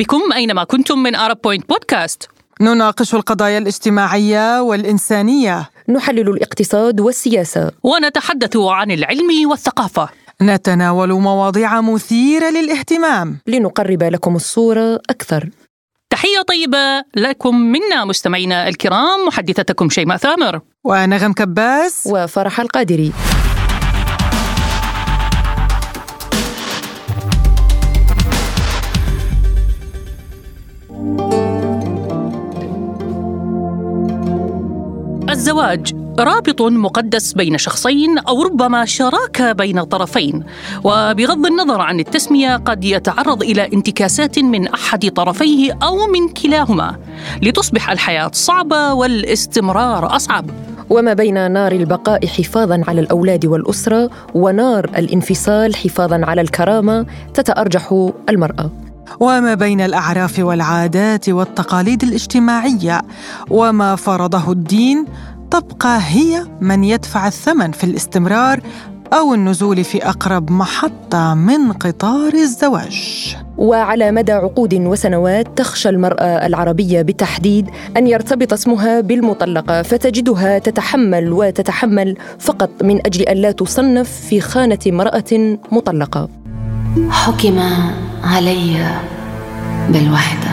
بكم أينما كنتم من أرب بوينت بودكاست نناقش القضايا الاجتماعية والإنسانية. نحلل الاقتصاد والسياسة. ونتحدث عن العلم والثقافة. نتناول مواضيع مثيرة للاهتمام. لنقرب لكم الصورة أكثر. تحية طيبة لكم منا مستمعينا الكرام محدثتكم شيماء ثامر. ونغم كباس وفرح القادري. الزواج رابط مقدس بين شخصين أو ربما شراكة بين طرفين وبغض النظر عن التسمية قد يتعرض إلى انتكاسات من أحد طرفيه أو من كلاهما لتصبح الحياة صعبة والاستمرار أصعب. وما بين نار البقاء حفاظا على الأولاد والأسرة ونار الانفصال حفاظا على الكرامة تتأرجح المرأة. وما بين الأعراف والعادات والتقاليد الاجتماعية وما فرضه الدين تبقى هي من يدفع الثمن في الاستمرار أو النزول في أقرب محطة من قطار الزواج. وعلى مدى عقود وسنوات تخشى المرأة العربية بالتحديد أن يرتبط اسمها بالمطلقه فتجدها تتحمل وتتحمل فقط من أجل أن لا تصنف في خانة امراه مطلقة. حكم علي بالوحدة.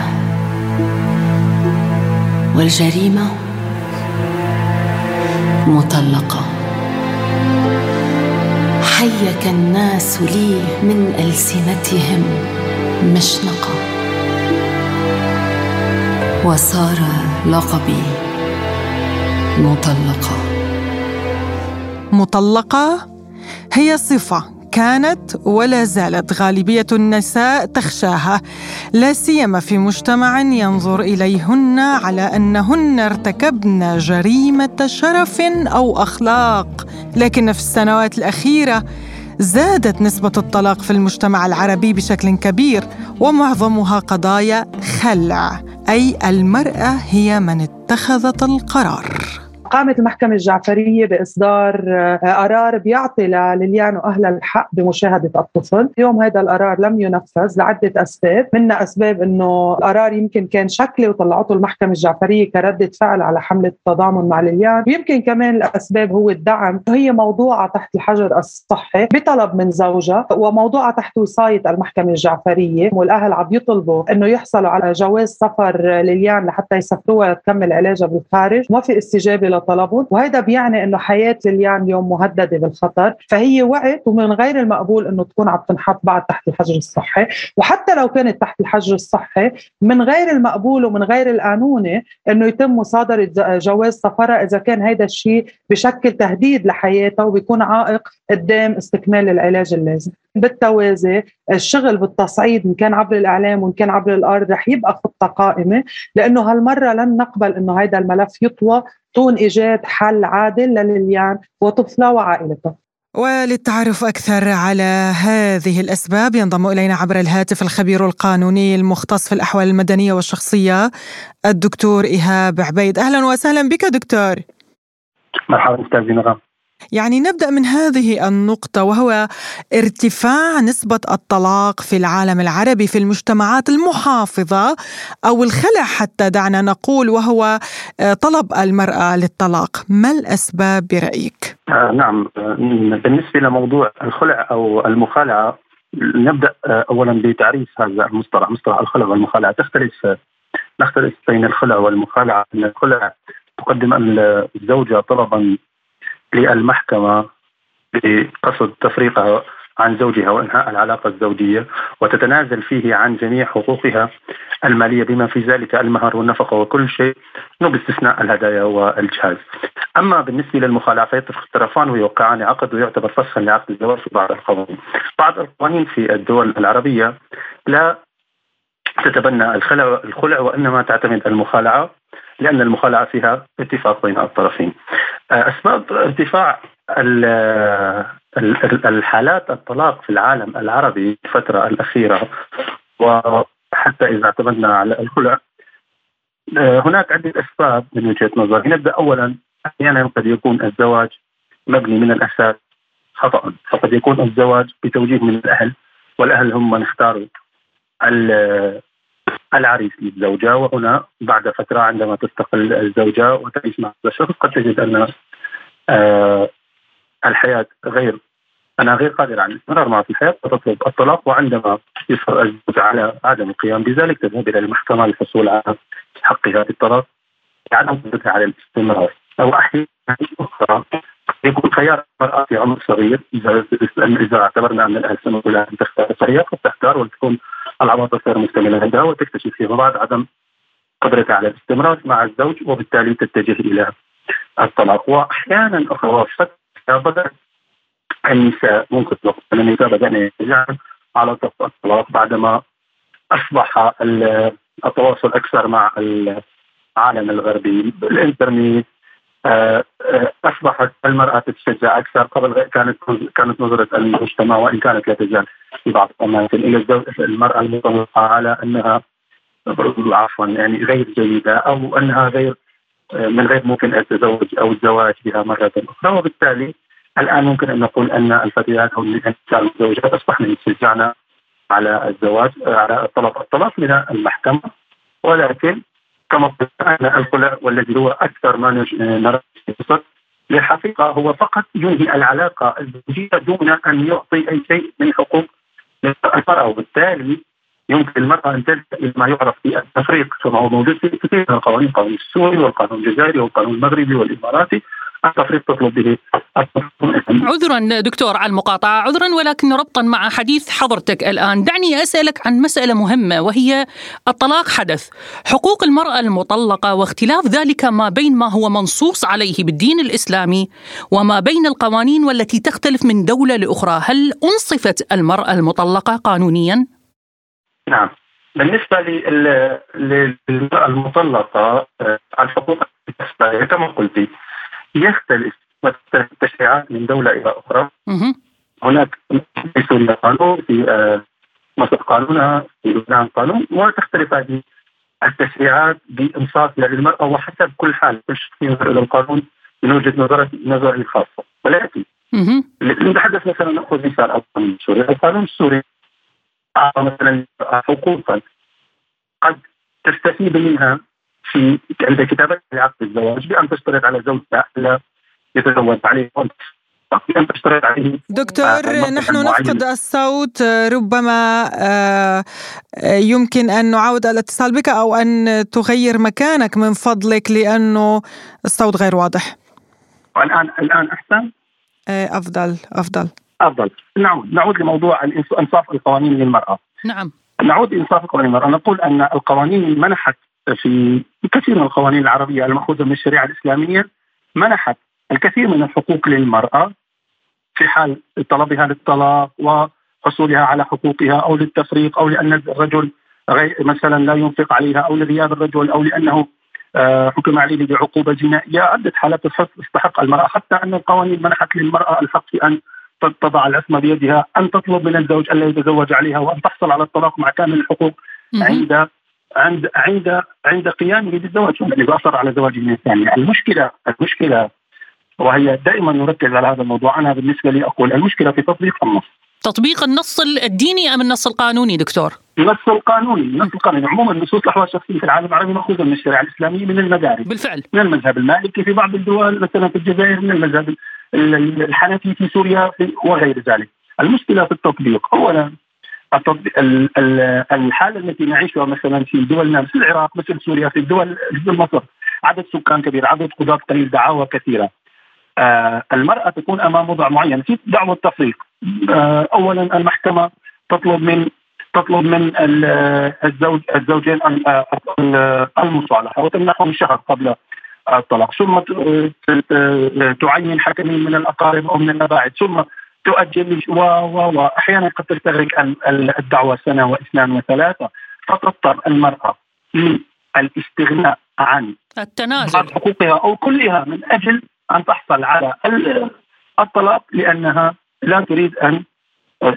والجريمة مطلقة. حيك الناس لي من ألسنتهم مشنقة. وصار لقبي مطلقة. مطلقة هي صفة. كانت ولا زالت غالبية النساء تخشاها لا سيما في مجتمع ينظر إليهن على أنهن ارتكبن جريمة شرف أو أخلاق. لكن في السنوات الأخيرة زادت نسبة الطلاق في المجتمع العربي بشكل كبير ومعظمها قضايا خلع أي المرأة هي من اتخذت القرار. قامت المحكمة الجعفرية بإصدار آه، قرار بيعطي لليان وأهلها الحق بمشاهدة الطفل. اليوم هذا القرار لم ينفذ لعدة أسباب. منها أسباب أنه القرار يمكن كان شكلي وطلعته المحكمة الجعفرية كردة فعل على حملة التضامن مع ليليان ويمكن كمان الأسباب هو الدعم. هي موضوعة تحت الحجر الصحي بطلب من زوجها وموضوعة تحت وصاية المحكمة الجعفرية. والأهل عم يطلبوا أنه يحصلوا على جواز سفر ليليان لحتى يسافروها تكمل علاجها بالخارج. ما في استجابة لطلبهم وهذا بيعني إنه حياة ليليان اليوم مهددة بالخطر. فهي وقت ومن غير المقبول إنه تكون عم تنحط بعد تحت الحجر الصحي. وحتى لو كانت تحت الحجر الصحي من غير المقبول ومن غير القانوني إنه يتم مصادرة جواز سفرها إذا كان هذا الشيء بشكل تهديد لحياتها وبيكون عائق قدام استكمال العلاج اللازم. بالتوازي الشغل بالتصعيد ان كان عبر الإعلام وان كان عبر الأرض رح يبقى خطة قائمة لأنه هالمرة لن نقبل إنه هذا الملف يطوى دون إيجاد حل عادل لليليان وطفلها وعائلتها وللتعرف أكثر على هذه الأسباب ينضم إلينا عبر الهاتف الخبير القانوني المختص في الأحوال المدنية والشخصية الدكتور إيهاب عبيد. أهلا وسهلا بك دكتور. مرحبا أستاذ نغم يعني نبدأ من هذه النقطة وهو ارتفاع نسبة الطلاق في العالم العربي في المجتمعات المحافظة أو الخلع حتى دعنا نقول وهو آه، طلب المرأة للطلاق. ما الأسباب برأيك؟ آه نعم. آه، بالنسبة لموضوع الخلع أو المخالعة نبدأ اولا بتعريف هذا المصطلح مصطلح الخلع والمخالعة. تختلف نختلف بين الخلع والمخالعة. إن الخلع تقدم الزوجة طلبا للمحكمة بقصد تفريقها عن زوجها وإنهاء العلاقة الزوجية وتتنازل فيه عن جميع حقوقها المالية بما في ذلك المهر والنفقة وكل شيء باستثناء الهدايا والجهاز. أما بالنسبة للمخالعه فيتفق الطرفان ويوقعان عقد ويعتبر فسخا لعقد الزواج في بعض القوانين. بعض القوانين في الدول العربية لا تتبنى الخلع الخلع وإنما تعتمد المخالعة لأن المخالعة فيها اتفاق بين الطرفين. اسباب ارتفاع الحالات الطلاق في العالم العربي الفترة الأخيرة وحتى إذا اعتمدنا على الخلع هناك عدة أسباب من وجهة نظري. نبدأ اولا أحيانا قد يكون الزواج مبني من الأساس خطأ. فقد يكون الزواج بتوجيه من الأهل والأهل هم من اختاروا العريس للزوجة وهنا بعد فترة عندما تستقل الزوجة وتعيش مع هذا الشخص قد تجد أن آه الحياة غير أنا غير قادر على الاستمرار معه في الحياة فتطلب الطلاق وعندما يصر الزوج على عدم القيام بذلك تذهب إلى المحكمة للحصول على حقها في الطلاق لعدم قدرتها على الاستمرار. أو أحيانا أخرى يكون خيار المرأة في عمر صغير اذا إذا اعتبرنا أن الاهل سنقول لها أن تختار فهي قد تختار وتكون العواطف غير مكتمله عندها وتكتشف فيما بعد عدم قدرتها على الاستمرار مع الزوج وبالتالي تتجه إلى الطلاق. وأحيانا أخرى بدات النساء ممكن النساء بدانا يتجهن على الطلاق بعدما أصبح التواصل أكثر مع العالم الغربي. بالإنترنت آه، آه، أصبحت المرأة تتشجع أكثر قبل كانت كانت نظرة المجتمع وإن كانت لا تزال في بعض الاماكن إلى المرأة المطلقه على أنها عفوا يعني غير جيدة أو أنها غير آه، من غير ممكن التزوج أو الزواج بها مرة أخرى. وبالتالي الآن ممكن أن نقول أن الفتيات أو النساء المتزوجات اصبحن يتشجعن على الزواج على الطلاق الطلاق من المحكمة. ولكن كما قلت أن الخلع والذي هو أكثر ما نرى في للحقيقة هو فقط ينهي العلاقة الزوجية دون أن يعطي أي شيء من حقوق المراه وبالتالي يمكن أن تلجا إلى ما يعرف بالتفريق كما هو موجود في كثير من القوانين القانون السوري والقانون الجزائري والقانون المغربي والإماراتي. التفريق تطلب به عذرا دكتور على المقاطعة عذرا ولكن ربطا مع حديث حضرتك الآن. دعني أسألك عن مسألة مهمة وهي الطلاق حدث. حقوق المرأة المطلقة واختلاف ذلك ما بين ما هو منصوص عليه بالدين الإسلامي وما بين القوانين والتي تختلف من دولة لأخرى. هل أنصفت المرأة المطلقة قانونيا؟ نعم. بالنسبة للمرأة المطلقة آه، الحقوق كما قلت يختلف التشريعات من دولة إلى أخرى. هناك في سوريا قانون في آه، مصر قانونها في لبنان قانون وتختلف هذه التشريعات بانصافها للمراه وحسب كل حال كل شخص ينظر إلى القانون من وجهة نظره نظره الخاصة. ولكن نتحدث مثلا نأخذ مثال القانون السوري، القانون السوري أعطى مثلا حقوقا قد تستفيد منها في عند كتابة عقد الزواج بأن تشترط على زوجها ألا يتزوج عليه. بأن تشترط عليه دكتور آه نحن نفقد الصوت. ربما آه يمكن أن نعاود الاتصال بك أو أن تغير مكانك من فضلك لأنه الصوت غير واضح. الآن الآن أحسن؟ آه أفضل أفضل. أفضل. نعود نعود لموضوع إنصاف القوانين للمرأة. نعم. نعود لإنصاف القوانين للمرأة. نقول أن القوانين منحت في كثير من القوانين العربية المأخوذة من الشريعة الإسلامية منحت الكثير من الحقوق للمرأة في حال طلبها للطلاق وحصولها على حقوقها أو للتفريق أو لأن الرجل غير مثلا لا ينفق عليها أو لغياب الرجل أو لأنه آه، حكم عليه بعقوبة جنائية. عدة حالات تستحق المرأة. حتى أن القوانين منحت للمرأة الحق في أن تضع العصمة بيدها أن تطلب من الزوج الا يتزوج عليها وأن تحصل على الطلاق مع كامل الحقوق عند عند عند عند قيامه بالزواج اللي اصر على زواج من الثانية، المشكلة المشكلة وهي دائما نركز على هذا الموضوع، أنا بالنسبة لي أقول المشكلة في تطبيق النص. تطبيق النص الديني أم النص القانوني دكتور؟ النص القانوني، النص القانوني، عموما نصوص الأحوال الشخصية في العالم العربي مأخوذة من الشريعة الإسلامية من المدارس. بالفعل. من المذهب المالكي في بعض الدول مثلا في الجزائر من المذهب الحنفي في سوريا وغير ذلك. المشكلة في التطبيق، اولا الحالة التي نعيشها مثلا في دولنا مثل العراق مثل سوريا في الدول مثل مصر عدد سكان كبير عدد قضاة قليل دعاوى كثيرة. آه المرأة تكون أمام وضع معين. في دعوة تفريق آه اولا المحكمة تطلب من تطلب من الزوج الزوجين المصالحة وتمنحهم شهر قبل الطلاق. ثم تعين حكمين من الأقارب أو من الأباعد. ثم تؤجل و و واحيانا قد تستغرق الدعوة سنة واثنان وثلاثة. فتضطر المرأة للاستغناء عن التنازل. بعض حقوقها أو كلها من أجل أن تحصل على الطلاق لأنها لا تريد ان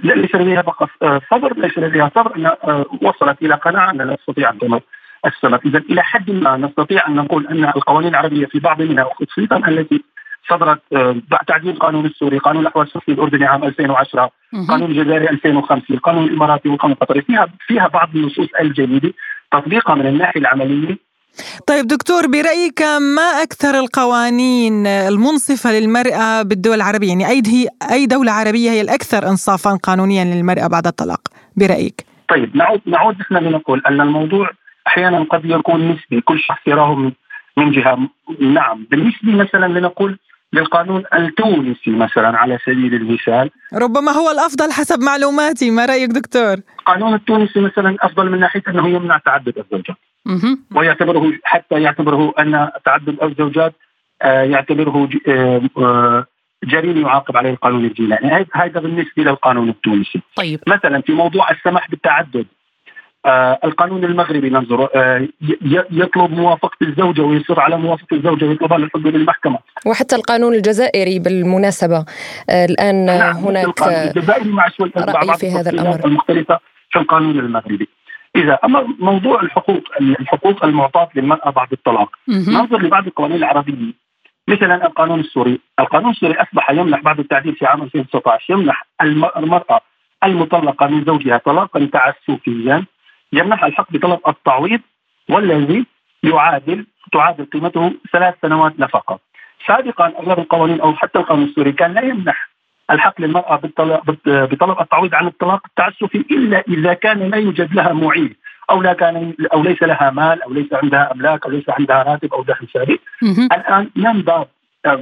ليس لديها فقط صبر ليس لديها صبر إنها وصلت إلى قناعة انها لا تستطيع أن تمر السبب. اذا إلى حد ما نستطيع أن نقول أن القوانين العربية في بعض منها وخصوصا التي صدرت آه، تعديل القانون السوري، قانون الأحوال الشخصيه الأردني عام 2010 قانون الجزائري 2005 القانون الإماراتي والقانون القطري فيها فيها بعض النصوص الجديدة تطبيقها من الناحية العملية. طيب دكتور برأيك ما أكثر القوانين المنصفة للمرأة بالدول العربية؟ يعني أي هي أي دولة عربية هي الأكثر إنصافا قانونيا للمرأة بعد الطلاق برأيك؟ طيب نعود نعود نحن لنقول أن الموضوع أحيانا قد يكون نسبي كل شخص يراه من جهة نعم بالنسبة مثلا لنقول للقانون التونسي مثلا على سبيل المثال. ربما هو الأفضل حسب معلوماتي. ما رأيك دكتور؟ القانون التونسي مثلا أفضل من ناحية أنه يمنع تعدد الزوجات. ويعتبره حتى يعتبره أن تعدد الزوجات آه، يعتبره آه، آه، جريمه يعاقب عليه القانون الجنائي. هذا بالنسبة للقانون التونسي. طيب. مثلا في موضوع السمح بالتعدد. القانون المغربي ننظر آه يطلب موافقة الزوجة ويصر على موافقة الزوجة ويطلبها للحضور للمحكمة. وحتى القانون الجزائري بالمناسبة. آه الآن نعم هناك القانون الجزائري مع شوية رأي في هذا الأمر. المختلفة في القانون المغربي. إذا أما موضوع الحقوق الحقوق المعطاة للمرأة بعد الطلاق. ننظر لبعض القوانين العربية. مثلا القانون السوري، القانون السوري أصبح يمنح بعد التعديل في عام 2019 يمنح المرأة المطلقة من زوجها طلاقا تعسفيا. يمنحها الحق بطلب التعويض والذي يعادل تعادل قيمته ثلاث سنوات نفقة. سابقا أغلب القوانين أو حتى القانون السوري كان لا يمنح الحق للمرأة بطلب التعويض عن الطلاق التعسفي إلا إذا كان لا يوجد لها معيل أو لا كان أو ليس لها مال أو ليس عندها أملاك أو ليس عندها راتب أو دخل ثابت. الآن ينبغي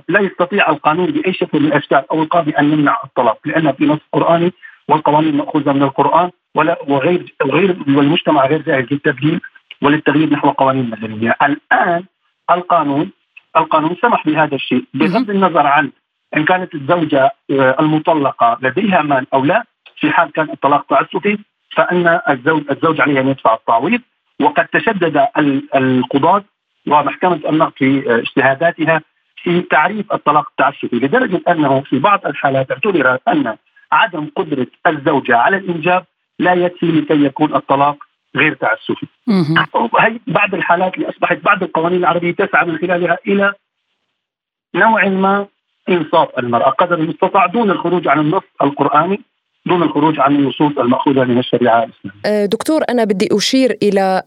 لا يستطيع القانون بأي شكل من الأشكال أو القاضي أن يمنع الطلاق لأن في نص قرآني والقوانين مأخوذة من القرآن ولا وغير وغير والمجتمع غير جاهز للتبديل وللتغيير نحو قوانين مدنية، الآن القانون القانون سمح بهذا الشيء. بغض النظر عن إن كانت الزوجة آه، المطلقة لديها مال أو لا في حال كان الطلاق تعسفي فإن الزوج الزوج عليه أن يدفع التعويض وقد تشدد القضاة ومحكمة النقد في آه، اجتهاداتها في تعريف الطلاق التعسفي لدرجة أنه في بعض الحالات اعتبر أن عدم قدرة الزوجة على الإنجاب لا يكفي لكي يكون الطلاق غير تعسفي. هي بعض الحالات اللي أصبحت بعض القوانين العربية تسعى من خلالها إلى نوع ما إنصاف المرأة قدر المستطاع دون الخروج عن النص القرآني دون الخروج عن النصوص المأخوذة من الشريعة الإسلامية. أه، دكتور أنا بدي أشير إلى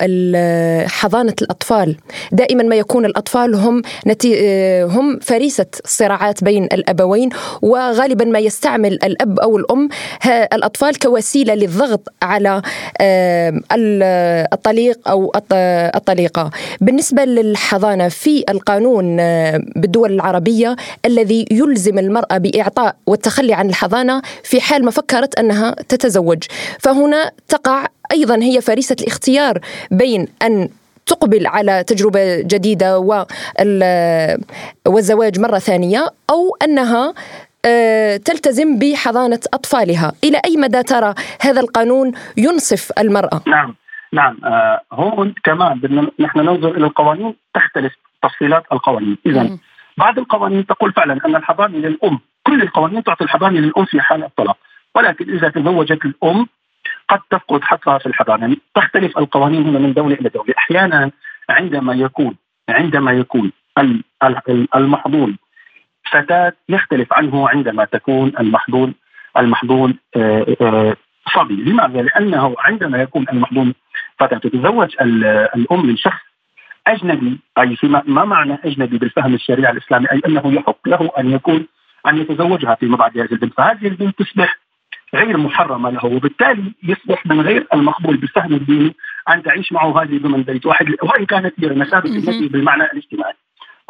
حضانة الأطفال. دائما ما يكون الأطفال هم نتي... أه، هم فريسة صراعات بين الأبوين وغالبا ما يستعمل الأب أو الأم الأطفال كوسيلة للضغط على أه، الطليق أو الطليقة. بالنسبة للحضانة في القانون بالدول العربية الذي يلزم المرأة بإعطاء والتخلي عن الحضانة في حال ما فكرت أنها تتزوج. فهنا تقع أيضا هي فريسه الاختيار بين أن تقبل على تجربة جديدة والزواج مرة ثانية أو أنها آه، تلتزم بحضانة أطفالها، إلى أي مدى ترى هذا القانون ينصف المرأة؟ نعم نعم. آه هون كمان نحن ننظر إلى القوانين تختلف تفصيلات القوانين، اذا بعض القوانين تقول فعلا أن الحضانة للأم، كل القوانين تعطي الحضانة للأم في حال الطلاق، ولكن إذا تزوجت الأم قد تفقد حقها في الحضانة، يعني تختلف القوانين هنا من دولة إلى دولة، أحيانا عندما يكون عندما يكون المحظون فتاة يختلف عنه عندما تكون المحظون المحظون آه، آه، صبي، لماذا؟ لأنه عندما يكون المحظون فتاة تتزوج الأم من شخص أجنبي أي فيما ما معنى أجنبي بالفهم الشريعة الإسلامي؟ أي أنه يحق له أن يكون أن يتزوجها فيما بعد هذه البنت، فهذه البنت تصبح غير محرمة له وبالتالي يصبح من غير المقبول بالفهم الديني أن تعيش معه هذه ضمن بيت واحد وان كانت هي مثابه بالمعنى الاجتماعي.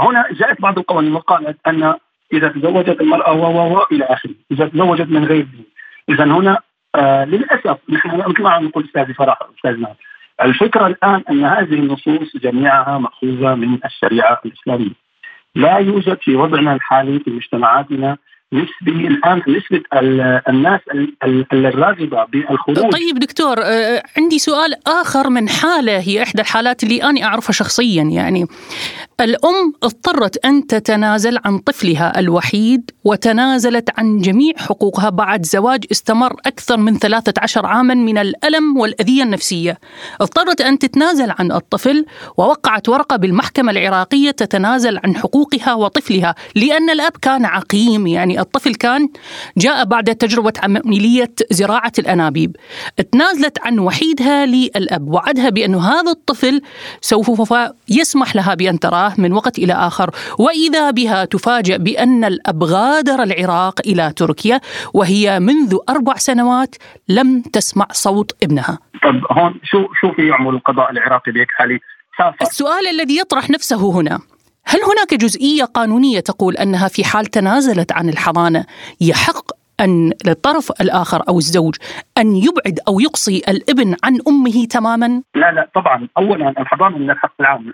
هنا جاءت بعض القوانين وقالت أن إذا تزوجت المرأة و و إلى آخره، إذا تزوجت من غير دين. إذا هنا آه للأسف نحن مثل ما نقول استاذي فرح استاذنا الفكرة الآن أن هذه النصوص جميعها مأخوذة من الشريعة الإسلامية. لا يوجد في وضعنا الحالي في مجتمعاتنا نسبة الآن نسبة الناس الراغبة بالخروج. طيب دكتور آه، عندي سؤال آخر من حالة هي إحدى الحالات اللي أنا أعرفها شخصيا يعني الأم اضطرت أن تتنازل عن طفلها الوحيد وتنازلت عن جميع حقوقها بعد زواج استمر أكثر من 13 عاما من الألم والأذية النفسية. اضطرت أن تتنازل عن الطفل ووقعت ورقة بالمحكمة العراقية تتنازل عن حقوقها وطفلها لأن الأب كان عقيم يعني الطفل كان جاء بعد تجربة عملية زراعة الأنابيب. تنازلت عن وحيدها للأب وعدها بأن هذا الطفل سوف يسمح لها بأن من وقت إلى آخر. وإذا بها تفاجأ بأن الأب غادر العراق إلى تركيا وهي منذ أربع سنوات لم تسمع صوت ابنها. طب هون شو شو في يعمل القضاء العراقي بهيك حالة؟ السؤال الذي يطرح نفسه هنا هل هناك جزئية قانونية تقول أنها في حال تنازلت عن الحضانة يحق أن للطرف الآخر أو الزوج أن يبعد أو يقصي الابن عن أمه تماما؟ لا لا طبعا أولا الحضانة من الحق العام.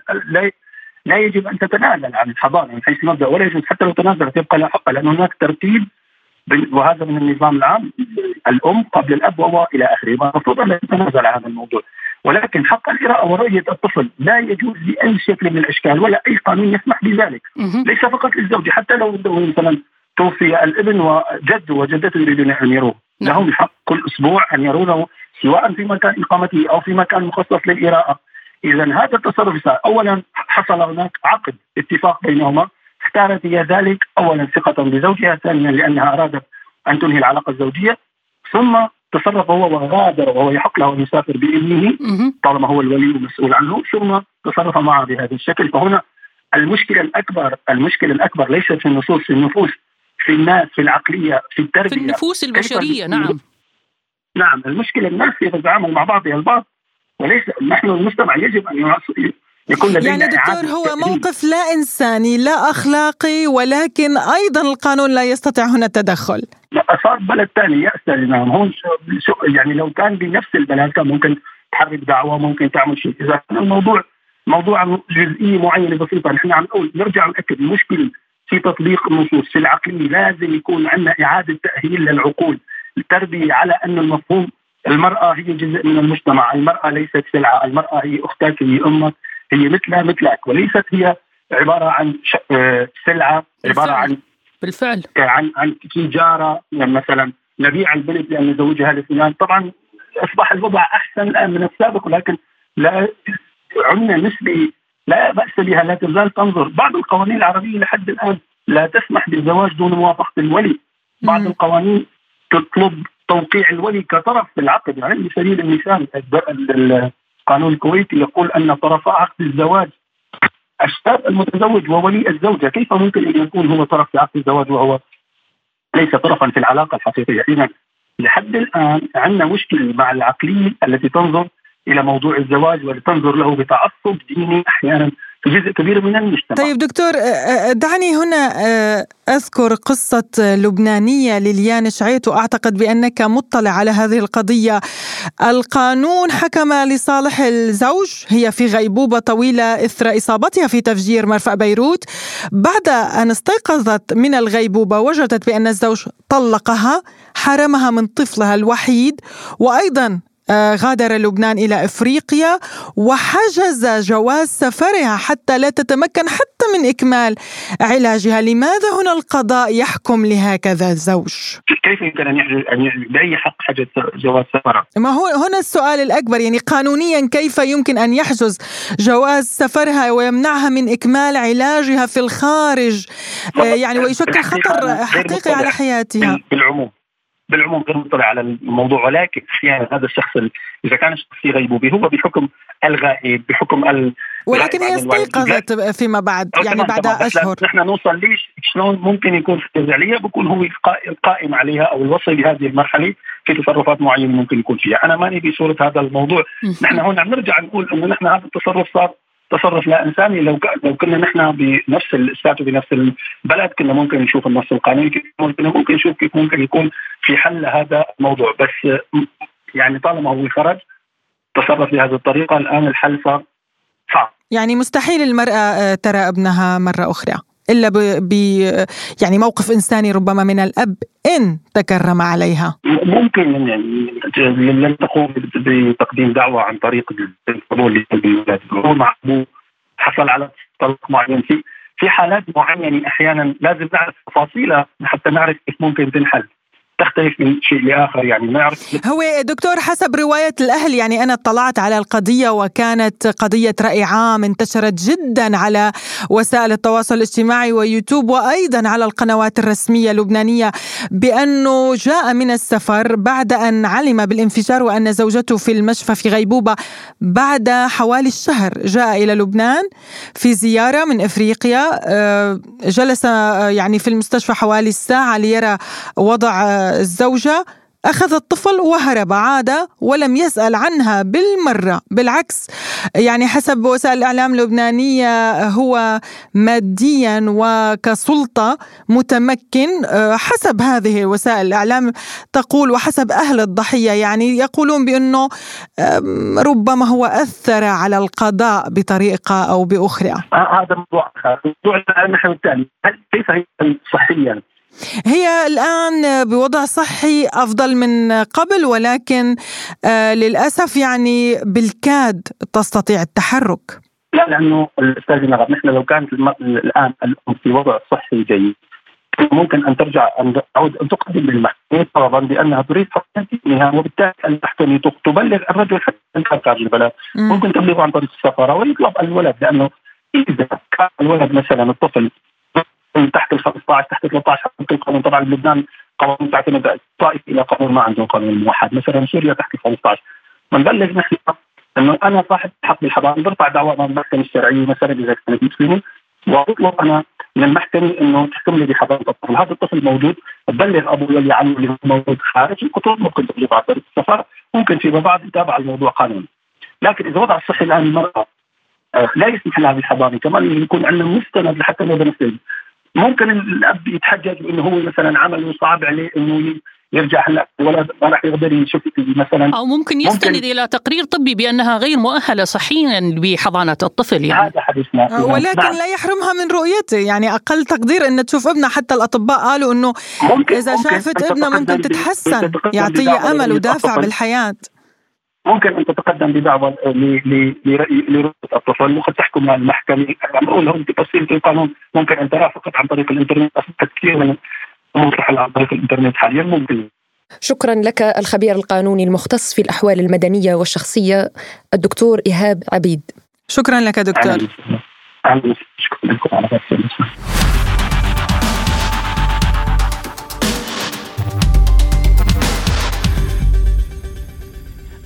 لا يجب أن تتنازل عن الحضانة من حيث المبدأ ولا يجوز حتى لو تنازلت يبقى لها حق لأن هناك ترتيب وهذا من النظام العام. الأم قبل الأب وهو إلى آخره المفروض أن تتنازل عن هذا الموضوع. ولكن حق القراءة ورؤية الطفل لا يجوز بأي شكل من الأشكال ولا أي قانون يسمح بذلك. ليس فقط للزوج حتى لو مثلا توفي الابن وجده وجدته يريدون أن يروه. نعم. لهم الحق كل أسبوع أن يرونه سواء في مكان إقامته أو في مكان مخصص للقراءة. إذا هذا التصرف صار اولا حصل هناك عقد اتفاق بينهما. اختارت هي ذلك اولا ثقة بزوجها ثانيا لأنها أرادت أن تنهي العلاقة الزوجية. ثم تصرف هو وغادر وهو يحق له أن يسافر بابنه طالما هو الولي المسؤول عنه. ثم تصرف معه بهذا الشكل. فهنا المشكلة الاكبر المشكلة الأكبر ليست في النصوص في النفوس في الناس في العقلية في التربية. في النفوس البشرية نعم. نعم المشكلة الناس تتعامل مع بعضها البعض وليس نحن المجتمع يجب أن يكون لدينا يعني دكتور هو موقف لا إنساني لا أخلاقي ولكن أيضا القانون لا يستطيع هنا التدخل. صار بلد ثاني يأسى نعم هون شو يعني لو كان بنفس البلد كان ممكن تحرك دعوة ممكن تعمل شيء. إذا كان الموضوع موضوع جزئيه معينه بسيطة نحن عم نقول نرجع نأكد المشكلة في تطبيق النصوص في العقليه لازم يكون عندنا إعادة تأهيل للعقول التربية على أن المفهوم المرأة هي جزء من المجتمع، المرأة ليست سلعة، المرأة هي أختك هي أمك هي مثلها مثلك وليست هي عبارة عن آه، سلعة عبارة عن بالفعل. عن عن تجارة يعني مثلا نبيع البنت لأن نزوجها لفلان، طبعا أصبح الوضع أحسن الآن من السابق ولكن لا عندنا نسبه لا بأس بها لا تزال تنظر. بعض القوانين العربية لحد الآن لا تسمح بالزواج دون موافقة الولي. بعض القوانين تطلب توقيع الولي كطرف في العقد. يعني على سبيل المثال القانون الكويتي يقول أن طرفا عقد الزواج الشاب المتزوج وولي الزوجة. كيف ممكن أن يكون هو طرف في عقد الزواج وهو ليس طرفا في العلاقة الحقيقية؟ إذا لحد الآن عندنا مشكلة مع العقلية التي تنظر إلى موضوع الزواج ولتنظر له بتعصب ديني أحيانا. جزء كبير من المجتمع. طيب دكتور دعني هنا أذكر قصة لبنانية لليان شعيت وأعتقد بأنك مطلع على هذه القضية. القانون حكم لصالح الزوج هي في غيبوبة طويلة إثر إصابتها في تفجير مرفأ بيروت. بعد أن استيقظت من الغيبوبة وجدت بأن الزوج طلقها حرمها من طفلها الوحيد وأيضا آه، غادر لبنان إلى إفريقيا وحجز جواز سفرها حتى لا تتمكن حتى من إكمال علاجها لماذا هنا القضاء يحكم لهكذا الزوج؟ كيف يمكن أن يحجز أن بأي حق حجز جواز سفرها؟ ما هو هنا السؤال الأكبر يعني قانونيا كيف يمكن أن يحجز جواز سفرها ويمنعها من إكمال علاجها في الخارج آه، يعني ويشكل خطر حقيقي على حياتها بالعموم بالعموم غير مطلع على الموضوع ولكن أحيانا هذا الشخص إذا كان الشخص في غيبوبه هو بحكم الغائب بحكم ال ولكن هي استيقظت فيما بعد يعني بعد أشهر. نحن نوصل ليش شلون ممكن يكون في الترجعيه بكون هو القائم عليها أو الوصي بهذه المرحلة في تصرفات معينة ممكن يكون فيها، أنا ماني بصوره هذا الموضوع، نحن هون عم نرجع نقول إنه نحن هذا التصرف صار تصرف لا إنساني. لو لو كنا نحن بنفس الاستاذ وبنفس البلد كنا ممكن نشوف النص القانوني ممكن ممكن نشوف كيف ممكن يكون في حل لهذا الموضوع. بس يعني طالما هو خرج تصرف بهذه الطريقة الآن الحل صار صعب. يعني مستحيل المرأة آه، ترى ابنها مرة أخرى. إلا ب يعني موقف إنساني ربما من الأب إن تكرم عليها. ممكن يعني لن تقوم بتقديم دعوة عن طريق القبول مع حصل على طلاق معين. في في حالات معينة أحيانا لازم نعرف تفاصيلها حتى نعرف كيف ممكن تنحل. تختلف من شيء لآخر يعني ما يعرف. هو دكتور حسب رواية الأهل يعني أنا اطلعت على القضية وكانت قضية رأي عام انتشرت جدا على وسائل التواصل الاجتماعي ويوتيوب وأيضا على القنوات الرسمية اللبنانية بأنه جاء من السفر بعد أن علم بالانفجار وأن زوجته في المشفى في غيبوبة بعد حوالي الشهر جاء إلى لبنان في زيارة من إفريقيا. آه، جلس آه، يعني في المستشفى حوالي الساعة ليرى وضع الزوجة أخذ الطفل وهرب عاد ولم يسأل عنها بالمرة بالعكس. يعني حسب وسائل الإعلام اللبنانية هو ماديا وكسلطة متمكن حسب هذه وسائل الإعلام تقول وحسب أهل الضحية. يعني يقولون بأنه ربما هو أثر على القضاء بطريقة أو بأخرى. هذا موضوع موضوع النحو الثاني كيف هي صحيا هي الآن بوضع صحي أفضل من قبل ولكن آه للأسف يعني بالكاد تستطيع التحرك. لا لأنه الأستاذ نغم نحن لو كانت الآن الأم في وضع صحي جيد ممكن أن ترجع أن تعود أن تقدم للمحكمه طلبا بأنها تريد فقط وبالتالي المحكمه تبلغ الرجل حتى خارج البلد. ممكن تبلغه عن طريق السفارة ويطلب الولد لأنه إذا كان الولد مثلا الطفل تحت ال 15 تحت ال 13 حسب القانون طبعا بلبنان قوانين تعتمد طائفه إلى قانون ما عندهم قانون موحد. مثلا سوريا تحت ال 15 بنبلغ نحن إنه أنا صاحب حق بالحضانه برفع دعوى امام المحكمة الشرعية مثلا إذا كانت مسلمة. واطلب أنا من المحكمة إنه تحكم لي بحضانة الطفل، هذا الطفل موجود. ببلغ ابوه يلي عنه اللي موجود خارج القطور ممكن تبلغ عن طريق السفر ممكن فيما بعد يتابع الموضوع قانوني. لكن إذا وضع الصحي الآن المراه لا يسمح لها بالحضانه كمان يكون عندنا مستند لحتى لو بنفذ ممكن الأب يتحجج بإنه هو مثلا عمل صعب عليه إنه يرجع هلا الولد ما راح يقدر يشوف مثلا. أو ممكن يستند ممكن إلى تقرير طبي بأنها غير مؤهلة صحيا بحضانة الطفل يعني. هذا حديثنا. آه، ولكن نعم. لا يحرمها من رؤيته. يعني أقل تقدير إن تشوف ابنها حتى الأطباء قالوا إنه ممكن إذا ممكن. شافت ابنها ممكن تتحسن يعطيها أمل ودافع بالحياة. ممكن أن تتقدم بدعوى لرؤية الطفل وقد تحكم المحكمة. بقول لهم بتفصيل القانون. ممكن أن ترى فقط عن طريق الإنترنت. أصبحت كثير من مصلحه عن طريق الإنترنت حاليا ممكن. شكرا لك الخبير القانوني المختص في الأحوال المدنية والشخصية الدكتور إيهاب عبيد. شكرا لك دكتور. أهلا. شكرا لكم. على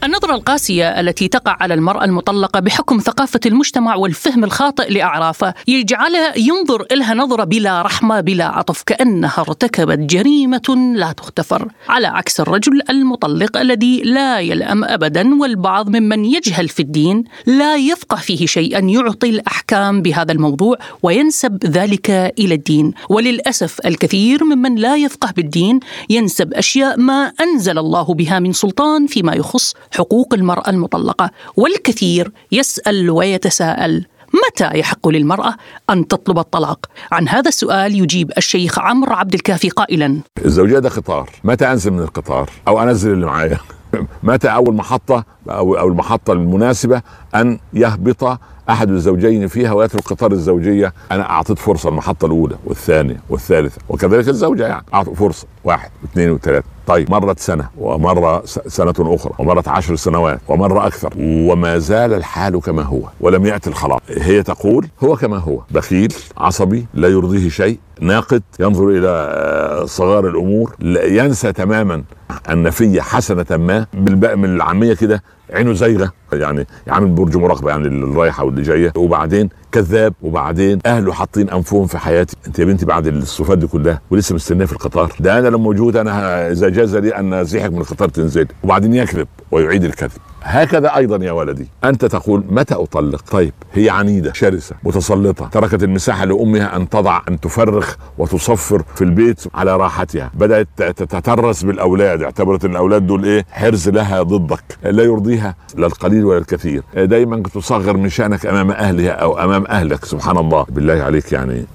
النظرة القاسية التي تقع على المرأة المطلقة بحكم ثقافة المجتمع والفهم الخاطئ لأعرافه يجعلها ينظر إلها نظرة بلا رحمة بلا عطف كأنها ارتكبت جريمة لا تغتفر. على عكس الرجل المطلق الذي لا يلأم أبدا والبعض ممن يجهل في الدين لا يفقه فيه شيئا يعطي الأحكام بهذا الموضوع وينسب ذلك إلى الدين. وللأسف الكثير ممن لا يفقه بالدين ينسب أشياء ما أنزل الله بها من سلطان فيما يخص حقوق المرأة المطلقة والكثير يسأل ويتساءل متى يحق للمرأة أن تطلب الطلاق؟ عن هذا السؤال يجيب الشيخ عمرو عبد الكافي قائلا. الزوجية ده قطار. متى أنزل من القطار؟ أو أنزل اللي معايا؟ متى أول محطة؟ أو المحطة المناسبة؟ أن يهبط أحد الزوجين فيها ويترك قطار الزوجية. أنا أعطيت فرصة المحطة الأولى والثانية والثالثة وكذلك الزوجة يعني. أعطوا فرصة. واحد واثنين وثلاثة. طيب مرت سنة ومر سنة أخرى ومرت عشر سنوات ومر أكثر. وما زال الحال كما هو ولم يأتي الخلاص. هي تقول هو كما هو بخيل عصبي لا يرضيه شيء ناقد ينظر إلى آه، صغار الأمور ينسى تماما أن في حسنة ما بالباقي من العامية كده عينه زايغه يعني يعمل برج مراقبة يعني اللي رايحه واللي جاية وبعدين كذاب وبعدين أهله حاطين أنفهم في حياتي. أنت يا بنتي بعد الصفات دي كلها ولسه مستنية في القطار. ده أنا لما موجود أنا إذا جاز لي أن أزيحك من القطار تنزل وبعدين يكذب ويعيد الكذب. هكذا أيضا يا ولدي. أنت تقول متى أطلق؟ طيب هي عنيدة شرسة متسلطة. تركت المساحة لأمها أن تضع أن تفرخ وتصفر في البيت على راحتها. بدأت تتترس بالأولاد. اعتبرت إن الأولاد دول إيه؟ حرز لها ضدك. لا يرضيها لا القليل ولا الكثير. دايما تصغر من شأنك أمام أهلها أو أمام أهلك. سبحان الله. بالله عليك يعني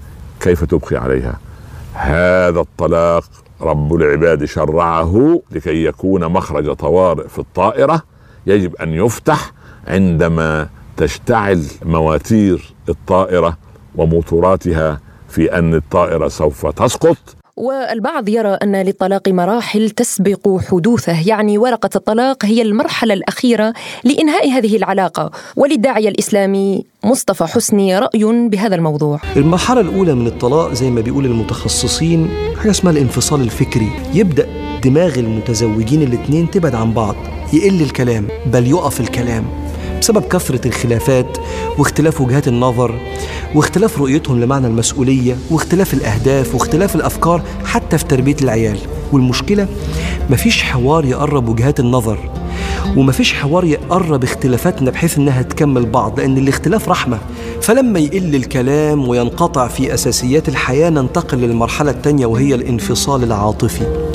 كيف تبقي عليها؟ هذا الطلاق رب العباد شرعه لكي يكون مخرج طوارئ في الطائرة. يجب أن يفتح عندما تشتعل مواتير الطائرة وموتوراتها في أن الطائرة سوف تسقط. والبعض يرى أن للطلاق مراحل تسبق حدوثه، يعني ورقة الطلاق هي المرحلة الأخيرة لإنهاء هذه العلاقة، وللداعيه الإسلامي مصطفى حسني رأي بهذا الموضوع. المرحلة الأولى من الطلاق زي ما بيقول المتخصصين حاجة اسمها الانفصال الفكري، يبدأ دماغ المتزوجين الاثنين تبعد عن بعض، يقل الكلام بل يقف الكلام. بسبب كثرة الخلافات واختلاف وجهات النظر واختلاف رؤيتهم لمعنى المسؤولية واختلاف الأهداف واختلاف الأفكار حتى في تربية العيال. والمشكلة مفيش حوار يقرب وجهات النظر ومفيش حوار يقرب اختلافاتنا بحيث إنها تكمل بعض لأن الاختلاف رحمة. فلما يقل الكلام وينقطع في أساسيات الحياة ننتقل للمرحلة الثانية وهي الانفصال العاطفي.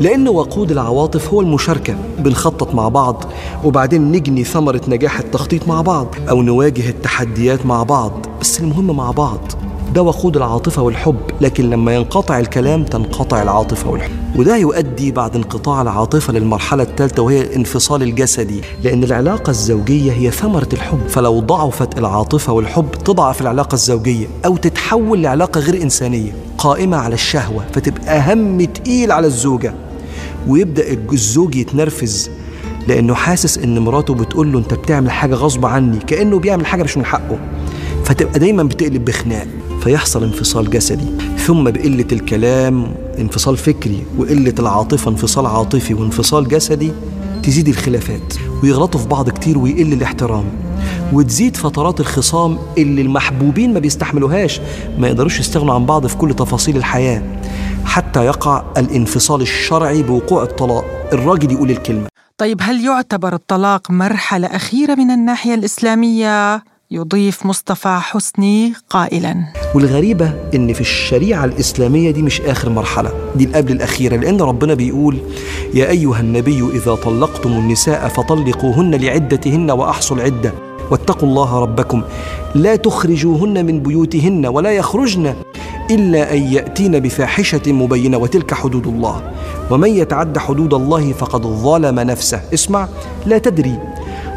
لأن وقود العواطف هو المشاركة بنخطط مع بعض وبعدين نجني ثمرة نجاح التخطيط مع بعض أو نواجه التحديات مع بعض بس المهم مع بعض. ده وقود العاطفة والحب لكن لما ينقطع الكلام تنقطع العاطفة والحب. وده يؤدي بعد انقطاع العاطفة للمرحلة الثالثة وهي الانفصال الجسدي لأن العلاقة الزوجية هي ثمرة الحب. فلو ضعفت العاطفة والحب تضعف العلاقة الزوجية أو تتحول لعلاقة غير إنسانية قائمة على الشهوة فتبقى هم تقيل على الزوجة. ويبدأ الزوج يتنرفز لأنه حاسس إن مراته بتقول له أنت بتعمل حاجة غصب عني كأنه بيعمل حاجة مش من حقه. فتبقى دايما بتقلب بخناق. فيحصل انفصال جسدي. ثم بقلة الكلام انفصال فكري وقلة العاطفة انفصال عاطفي وانفصال جسدي تزيد الخلافات ويغلطوا في بعض كتير ويقل الاحترام وتزيد فترات الخصام اللي المحبوبين ما بيستحملوهاش ما يقدروش يستغنوا عن بعض في كل تفاصيل الحياة حتى يقع الانفصال الشرعي بوقوع الطلاق. الراجل يقول الكلمة. طيب هل يعتبر الطلاق مرحلة أخيرة من الناحية الإسلامية؟ يضيف مصطفى حسني قائلا. والغريبة إن في الشريعة الإسلامية دي مش آخر مرحلة. دي القبل الأخيرة لأن ربنا بيقول يا أيها النبي إذا طلقتم النساء فطلقوهن لعدتهن وأحصوا العدة. واتقوا الله ربكم. لا تخرجوهن من بيوتهن ولا يخرجن إلا أن يأتين بفاحشة مبينة. وتلك حدود الله. ومن يتعد حدود الله فقد ظلم نفسه. اسمع لا تدري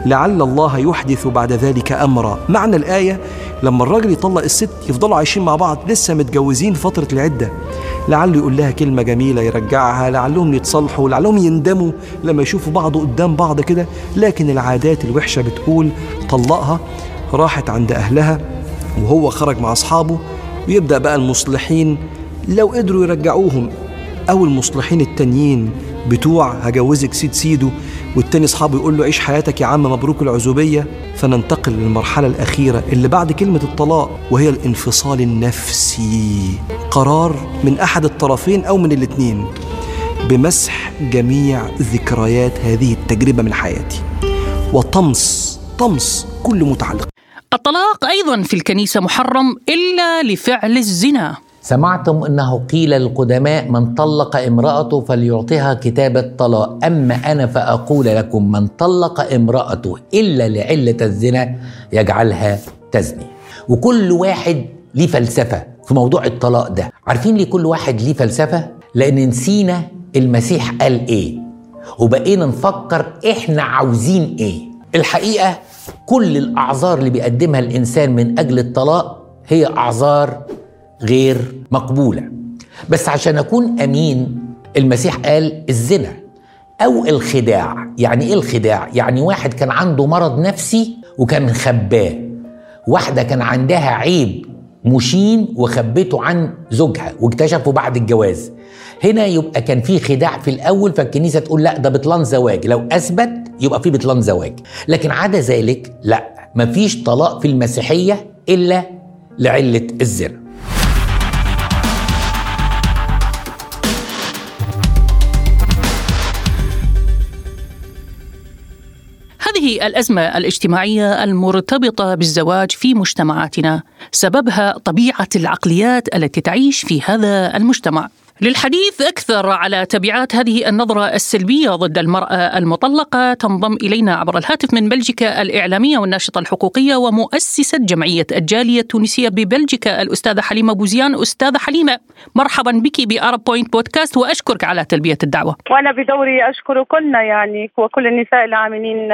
لعل الله يحدث بعد ذلك أمرا. معنى الآية لما الراجل يطلق الست يفضلوا عايشين مع بعض لسه متجوزين فترة العدة. لعله يقول لها كلمة جميلة يرجعها لعلهم يتصالحوا لعلهم يندموا لما يشوفوا بعض قدام بعض كده. لكن العادات الوحشة بتقول طلقها راحت عند أهلها وهو خرج مع أصحابه. ويبدأ بقى المصلحين لو قدروا يرجعوهم. أو المصلحين التانيين. بتوع هجوزك سيد سيدو والتاني اصحابه يقول له عيش حياتك يا عم مبروك العزوبية. فننتقل للمرحلة الأخيرة اللي بعد كلمة الطلاق وهي الانفصال النفسي. قرار من أحد الطرفين أو من الاثنين بمسح جميع ذكريات هذه التجربة من حياتي. وطمس طمس كل متعلق. الطلاق أيضا في الكنيسة محرم إلا لفعل الزنا. سمعتم أنه قيل للقدماء من طلق امرأته فليعطيها كتاب الطلاق. أما أنا فأقول لكم من طلق امرأته إلا لعلة الزنا يجعلها تزني. وكل واحد ليه فلسفة في موضوع الطلاق ده. عارفين ليه كل واحد ليه فلسفة؟ لأن نسينا المسيح قال إيه. وبقينا نفكر إحنا عاوزين إيه. الحقيقة كل الأعذار اللي بيقدمها الإنسان من أجل الطلاق هي أعذار غير مقبولة. بس عشان أكون أمين المسيح قال الزنا أو الخداع. يعني إيه الخداع؟ يعني واحد كان عنده مرض نفسي وكان خباه. واحدة كان عندها عيب مشين وخبته عن زوجها واكتشفوا بعد الجواز. هنا يبقى كان في خداع في الأول فالكنيسة تقول لا ده بطلان زواج. لو أثبت يبقى في بطلان زواج. لكن عدا ذلك لا مفيش طلاق في المسيحية إلا لعلة الزنا. هذه الأزمة الاجتماعية المرتبطة بالزواج في مجتمعاتنا سببها طبيعة العقليات التي تعيش في هذا المجتمع. للحديث أكثر على تبعات هذه النظرة السلبية ضد المرأة المطلقة تنضم إلينا عبر الهاتف من بلجيكا الإعلامية والناشطة الحقوقية ومؤسسة جمعية الجالية التونسية ببلجيكا الأستاذة حليمة بوزيان. أستاذة حليمة مرحبا بك بأرب بوينت بودكاست وأشكرك على تلبية الدعوة. وأنا بدوري أشكركن يعني وكل النساء العاملين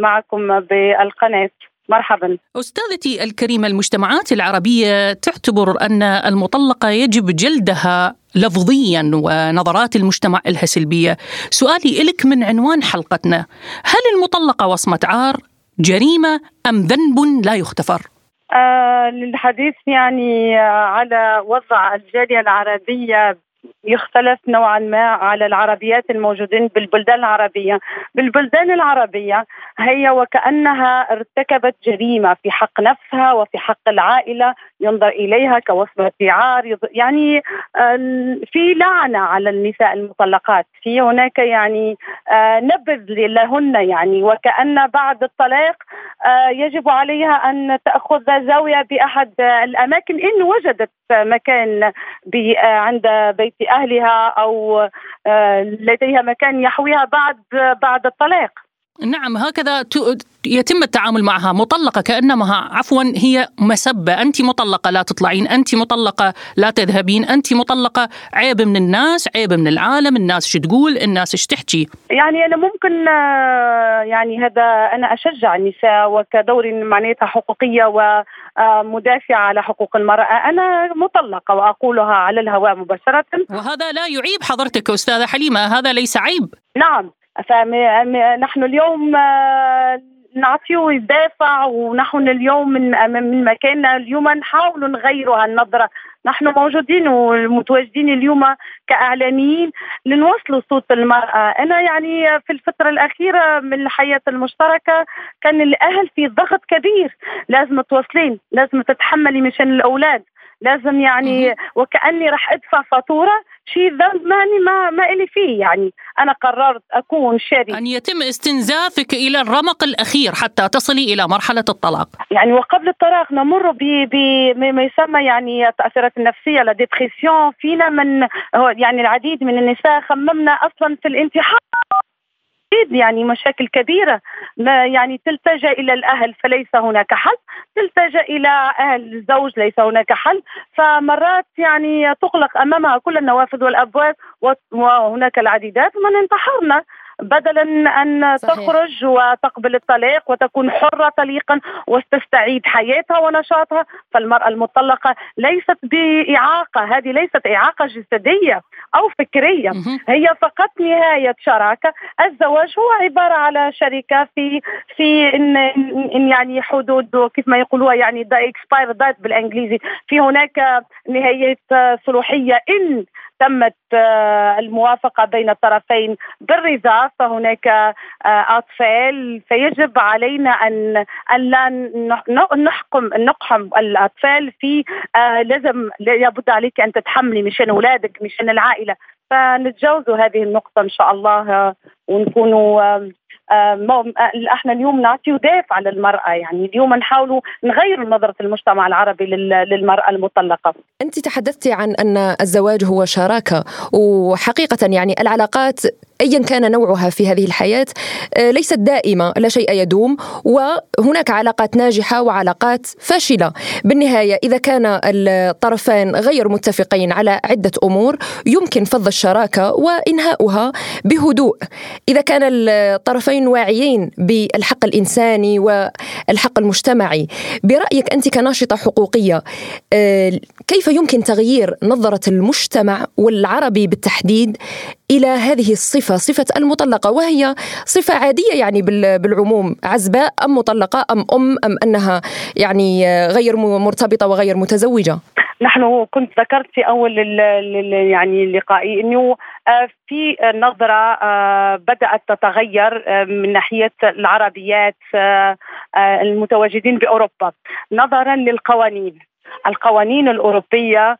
معكم بالقناة. مرحبا. أستاذتي الكريمة المجتمعات العربية تعتبر أن المطلقة يجب جلدها لفظيا ونظرات المجتمع لها سلبية سؤالي إلك من عنوان حلقتنا هل المطلقة وصمة عار جريمة أم ذنب لا يغتفر؟ آه للحديث يعني على وضع الجالية العربية يختلف نوعا ما على العربيات الموجودين بالبلدان العربية. بالبلدان العربية هي وكأنها ارتكبت جريمة في حق نفسها وفي حق العائلة ينظر إليها كوصمة عار يعني في لعنة على النساء المطلقات. في هناك يعني نبذ لهن يعني وكأن بعد الطلاق يجب عليها أن تأخذ زاوية بأحد الأماكن إن وجدت مكان عند بيت أهلها أو آه، لديها مكان يحويها بعد بعد الطلاق. نعم هكذا يتم التعامل معها مطلقة كأنما عفوا هي مسبة. أنت مطلقة لا تطلعين أنت مطلقة لا تذهبين أنت مطلقة عيب من الناس عيب من العالم الناس شو تقول الناس إيش تحكي. يعني أنا ممكن آه، يعني هذا أنا أشجع النساء وكدور معناتها حقوقية ومدافعة على حقوق المرأة. أنا مطلقة وأقولها على الهواء مباشرة. وهذا لا يعيب حضرتك أستاذة حليمة هذا ليس عيب. نعم. فنحن اليوم آه، نعطيه يدافع ونحن اليوم من من مكاننا اليوم نحاول نغيروا هالنظره نحن موجودين ومتواجدين اليوم كإعلاميين لنوصلوا صوت المرأة. أنا يعني في الفترة الأخيرة من الحياة المشتركة كان الأهل في ضغط كبير. لازم توصلين لازم تتحملي مشان الأولاد. لازم يعني وكأني راح أدفع فاتورة شيء ذنب ماني ما ما إلي فيه. يعني أنا قررت أكون شريك. أن يتم استنزافك إلى الرمق الأخير حتى تصلي إلى مرحلة الطلاق. يعني وقبل الطلاق نمر بما يسمى يعني التأثيرات النفسية لا ديبرسيون فينا من يعني العديد من النساء خممنا أصلا في الانتحار. يعني مشاكل كبيرة. ما يعني تلتجأ إلى الأهل فليس هناك حل. تلتجأ إلى أهل الزوج ليس هناك حل. فمرات يعني تغلق أمامها كل النوافذ والأبواب وهناك العديدات. من انتحرنا بدلا أن صحيح. تخرج وتقبل الطلاق وتكون حرة طليقا وتستعيد حياتها ونشاطها. فالمرأة المطلقة ليست بإعاقة هذه ليست إعاقة جسدية أو فكرية. هي فقط نهاية شراكة. الزواج هو عبارة على شركة في في إن, إن يعني حدود كيف ما يقولوها يعني دا expire date بالإنجليزي. في هناك نهاية صلاحيه إن تمت آه، الموافقة بين الطرفين بالرضا فهناك آه، أطفال. فيجب علينا أن أن لا نحكم نقحم الأطفال في آه، لازم لابد عليك أن تتحملي مشان أولادك مشان العائلة. فنتجاوزوا هذه النقطة إن شاء الله ونكونوا إحنا اليوم نعطي دافع للمراه يعني اليوم نحاولوا نغير نظرة المجتمع العربي للمرأة المطلقة. أنت تحدثتي عن أن الزواج هو شراكة وحقيقة يعني العلاقات ايا كان نوعها في هذه الحياة آه، ليست دائمة لا شيء يدوم وهناك علاقات ناجحة وعلاقات فاشلة. بالنهاية إذا كان الطرفان غير متفقين على عدة أمور يمكن فض الشراكة وإنهاؤها بهدوء. إذا كان الطرفين واعيين بالحق الإنساني والحق المجتمعي برأيك أنت كناشطة حقوقية آه، كيف يمكن تغيير نظرة المجتمع والعربي بالتحديد؟ إلى هذه الصفة صفة المطلقة وهي صفة عادية يعني بالعموم عزباء أم مطلقة أم أم أم أنها يعني غير مرتبطة وغير متزوجة؟ نحن كنت ذكرت في أول يعني لقائي إنه آه، في نظرة آه، بدأت تتغير آه، من ناحية العربيات المتواجدين بأوروبا. نظرا للقوانين. القوانين الأوروبية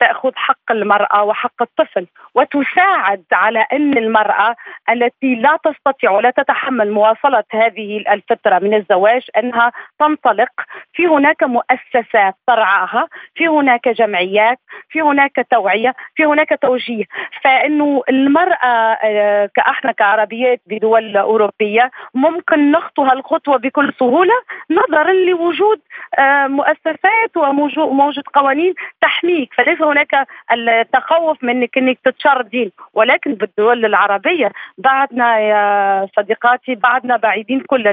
تأخذ حق المرأة وحق الطفل وتساعد على أن المرأة التي لا تستطيع ولا تتحمل مواصلة هذه الفترة من الزواج أنها تنطلق. في هناك مؤسسات ترعاها في هناك جمعيات في هناك توعية في توجيه توجيه. فإنه المرأة آه، كأحنا كعربيات بدول أوروبية ممكن نخطو هالخطوه بكل سهولة نظرا لوجود آه، مؤسسات وموجود قوانين تحميك. فليس هناك التخوف من انك تتشردين ولكن بالدول العربية بعدنا يا صديقاتي بعدنا بعيدين كل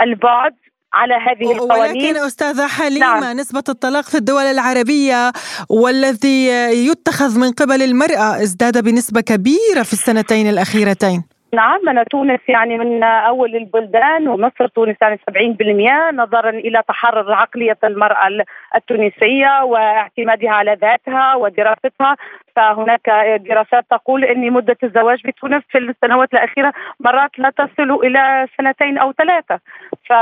البعد على هذه القوانين. ولكن أستاذة حليمة نعم. نسبة الطلاق في الدول العربية والذي يتخذ من قبل المرأة ازداد بنسبة كبيرة في السنتين الأخيرتين. نعم أنا تونس يعني من أول البلدان ومصر تونس يعني 70% نظرا إلى تحرر عقلية المرأة التونسية واعتمادها على ذاتها ودراستها. فهناك دراسات تقول أن مدة الزواج بتونس في السنوات الأخيرة مرات لا تصل إلى سنتين أو ثلاثة. ف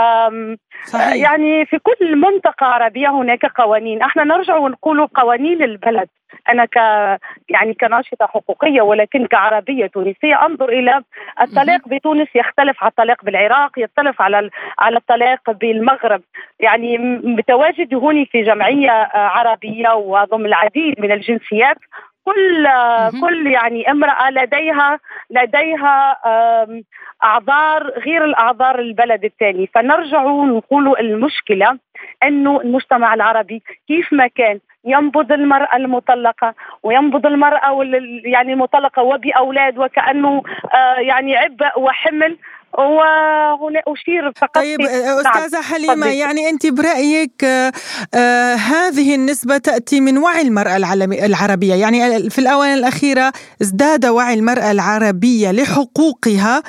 صحيح. يعني في كل منطقة عربية هناك قوانين. إحنا نرجع ونقول قوانين البلد. أنا ك يعني كناشطة حقوقية ولكن كعربية تونسية أنظر إلى الطلاق بتونس. يختلف عن الطلاق بالعراق يختلف على على الطلاق بالمغرب. يعني متواجد هوني في جمعية عربية وضم العديد من الجنسيات. كل كل يعني امرأة لديها لديها أعذار غير الأعذار البلد الثاني. فنرجع نقول المشكلة إنه المجتمع العربي كيف ما كان ينبض المرأة المطلقة وينبض المرأة يعني المطلقة وبأولاد وكأنه آه يعني عبء وحمل وهنا أشير فقط طيب أستاذة حليمة يعني أنت برأيك آه هذه النسبة تأتي من وعي المرأة العربية؟ يعني في الآونة الأخيرة ازداد وعي المرأة العربية لحقوقها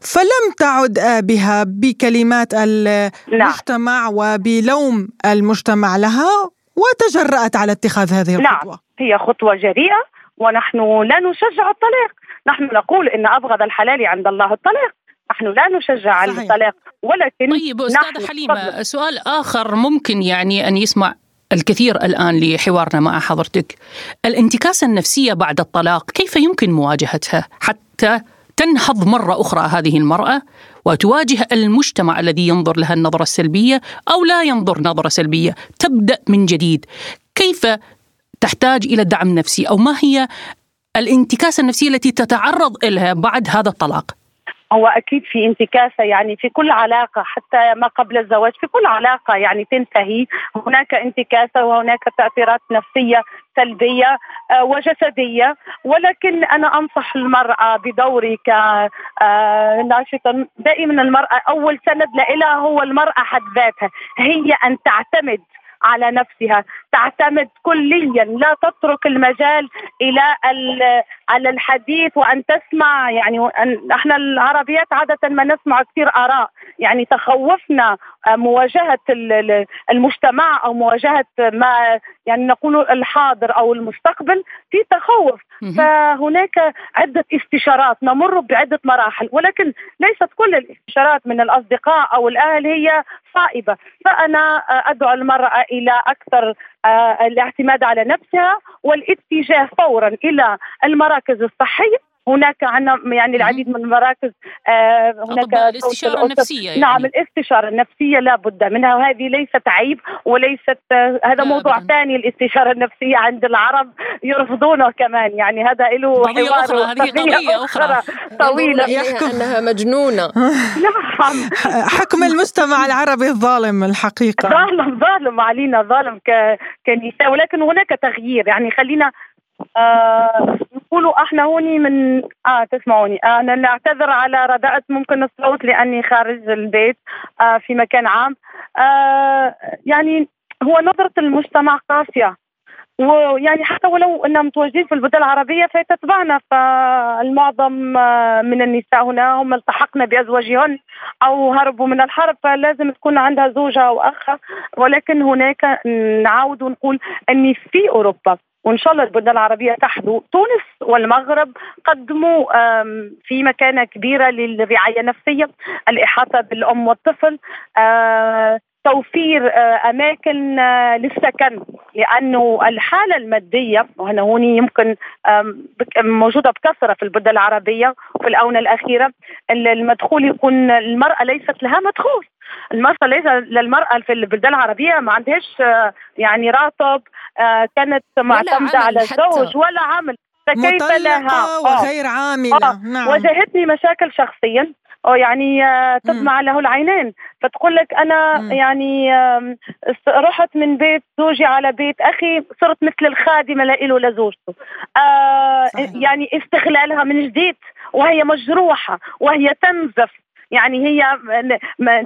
فلم تعد بها بكلمات المجتمع وبلوم المجتمع لها وتجرأت على اتخاذ هذه نعم، الخطوة. نعم هي خطوة جريئة ونحن لا نشجع الطلاق. نحن نقول إن أبغض الحلال عند الله الطلاق. نحن لا نشجع على الطلاق ولكن طيب أستاذة حليمة سؤال آخر ممكن يعني أن يسمع الكثير الآن لحوارنا مع حضرتك. الانتكاسة النفسية بعد الطلاق كيف يمكن مواجهتها حتى تنهض مرة أخرى هذه المرأة وتواجه المجتمع الذي ينظر لها النظرة السلبية أو لا ينظر نظرة سلبية؟ تبدأ من جديد. كيف تحتاج إلى دعم نفسي؟ أو ما هي الانتكاسة النفسية التي تتعرض إليها بعد هذا الطلاق؟ هو أكيد في انتكاسة يعني في كل علاقة حتى ما قبل الزواج في كل علاقة يعني تنتهي. هناك انتكاسة وهناك تأثيرات نفسية سلبية آه، وجسدية. ولكن أنا أنصح المرأة بدوري كناشطه دائما المرأة أول سند لها هو المرأة حد ذاتها هي أن تعتمد على نفسها. تعتمد كليا لا تترك المجال إلى على الحديث وأن تسمع. يعني إحنا العربيات عادة ما نسمع كثير آراء. يعني تخوفنا آه، مواجهة المجتمع أو مواجهة ما يعني نقول الحاضر أو المستقبل في تخوف. فهناك عدة استشارات نمر بعدة مراحل ولكن ليست كل الاستشارات من الأصدقاء أو الأهل هي صائبة. فأنا أدعو المرأة إلى أكثر آه، الاعتماد على نفسها والاتجاه فورا إلى المراكز الصحية هناك عندنا يعني العديد من المراكز آه هناك الاستشارة النفسية يعني. نعم الاستشارة النفسية لا بد منها وهذه ليست عيب وليست آه هذا موضوع أبداً. ثاني الاستشارة النفسية عند العرب يرفضونه كمان. يعني هذا له حوار أخرى. هذه قضية أخرى. طويلة. يحكم انها مجنونة. نعم حكم المجتمع العربي الظالم الحقيقة. ظالم ظالم علينا ظالم كنساء. ولكن هناك تغيير يعني خلينا آه نقولوا أحنا هوني من آه تسمعوني. آه أنا نعتذر على رداءة ممكن الصوت لأني خارج البيت آه في مكان عام. آه يعني هو نظرة المجتمع قاسية. ويعني حتى ولو اننا متواجدين في البلدان العربية فتتبعنا فالمعظم آه، من النساء هنا هم التحقن بأزواجهن أو هربوا من الحرب فلازم تكون عندها زوجة أو أخ. ولكن هناك نعاود ونقول اني في أوروبا وإن شاء الله البلدان العربية تحدو تونس والمغرب قدموا في مكانة كبيرة للرعاية النفسية الإحاطة بالأم والطفل آه، توفير آه، أماكن آه، للسكن لأنه الحالة المادية وهنا هوني يمكن موجودة بكثرة في البلدان العربية وفي الآونة الأخيرة المدخول يكون المرأة ليست لها مدخول. المرأة ليس للمرأة في البلدان العربية ما عندهاش آه، يعني راتب كانت معتمدة على الزوج ولا عمل. فكيف لها؟ وغير عاملة. آه. نعم. واجهتني مشاكل شخصيا. أو يعني آه، تدمع له العينين. فتقول لك أنا. يعني رحت من بيت زوجي على بيت أخي صرت مثل الخادمة له لزوجته آه يعني استغلالها من جديد وهي مجروحة وهي تنزف. يعني هي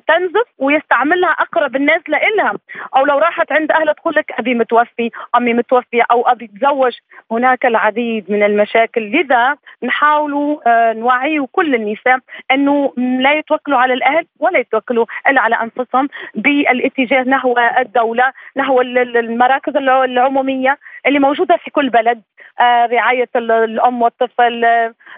تنزف ويستعملها أقرب الناس لإلها. أو لو راحت عند أهلها تقول لك أبي متوفي أمي متوفية أو أبي تزوج. هناك العديد من المشاكل. لذا نحاول آه، نوعي كل النساء أنه لا يتوكلوا على الأهل ولا يتوكلوا الا على أنفسهم بالاتجاه نحو الدولة نحو المراكز العمومية. اللي موجودة في كل بلد آه، رعاية الأم والطفل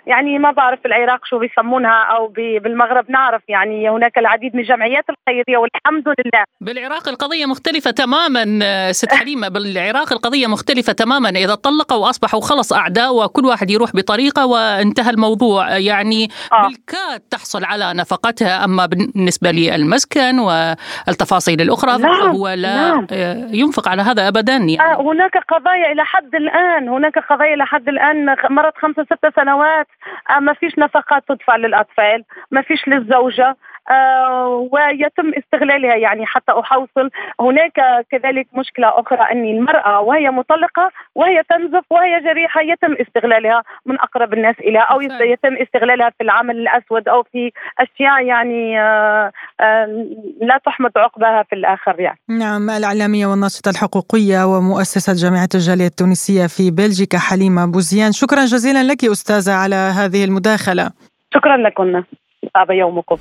يعني ما بعرف العراق شو بيسمونها أو بالمغرب نعرف يعني هناك العديد من الجمعيات الخيرية والحمد لله بالعراق القضية مختلفة تماما ست حليمة بالعراق القضية مختلفة تماما إذا طلقوا وأصبحوا خلص أعداء وكل واحد يروح بطريقة وانتهى الموضوع يعني آه. بالكاد تحصل على نفقتها أما بالنسبة للمسكن والتفاصيل الأخرى نعم. فهو لا نعم. ينفق على هذا ابدا يعني. آه هناك قضايا إلى حد الآن. هناك قضايا لحد الآن. مرت خمسة ستة سنوات. آه، ما فيش نفقات تدفع للأطفال. ما فيش للزوجة. ويتم استغلالها يعني حتى احوصل هناك كذلك مشكلة أخرى أن المرأة وهي مطلقة وهي تنزف وهي جريحة يتم استغلالها من أقرب الناس اليها أو يتم استغلالها في العمل الأسود أو في أشياء يعني آه، لا تحمد عقبها في الآخر يعني. نعم الإعلامية والناشطة الحقوقية ومؤسسة جامعة الجالية التونسية في بلجيكا حليمة بوزيان شكرا جزيلا لك أستاذة على هذه المداخلة. شكرا لكم. طاب يومكم.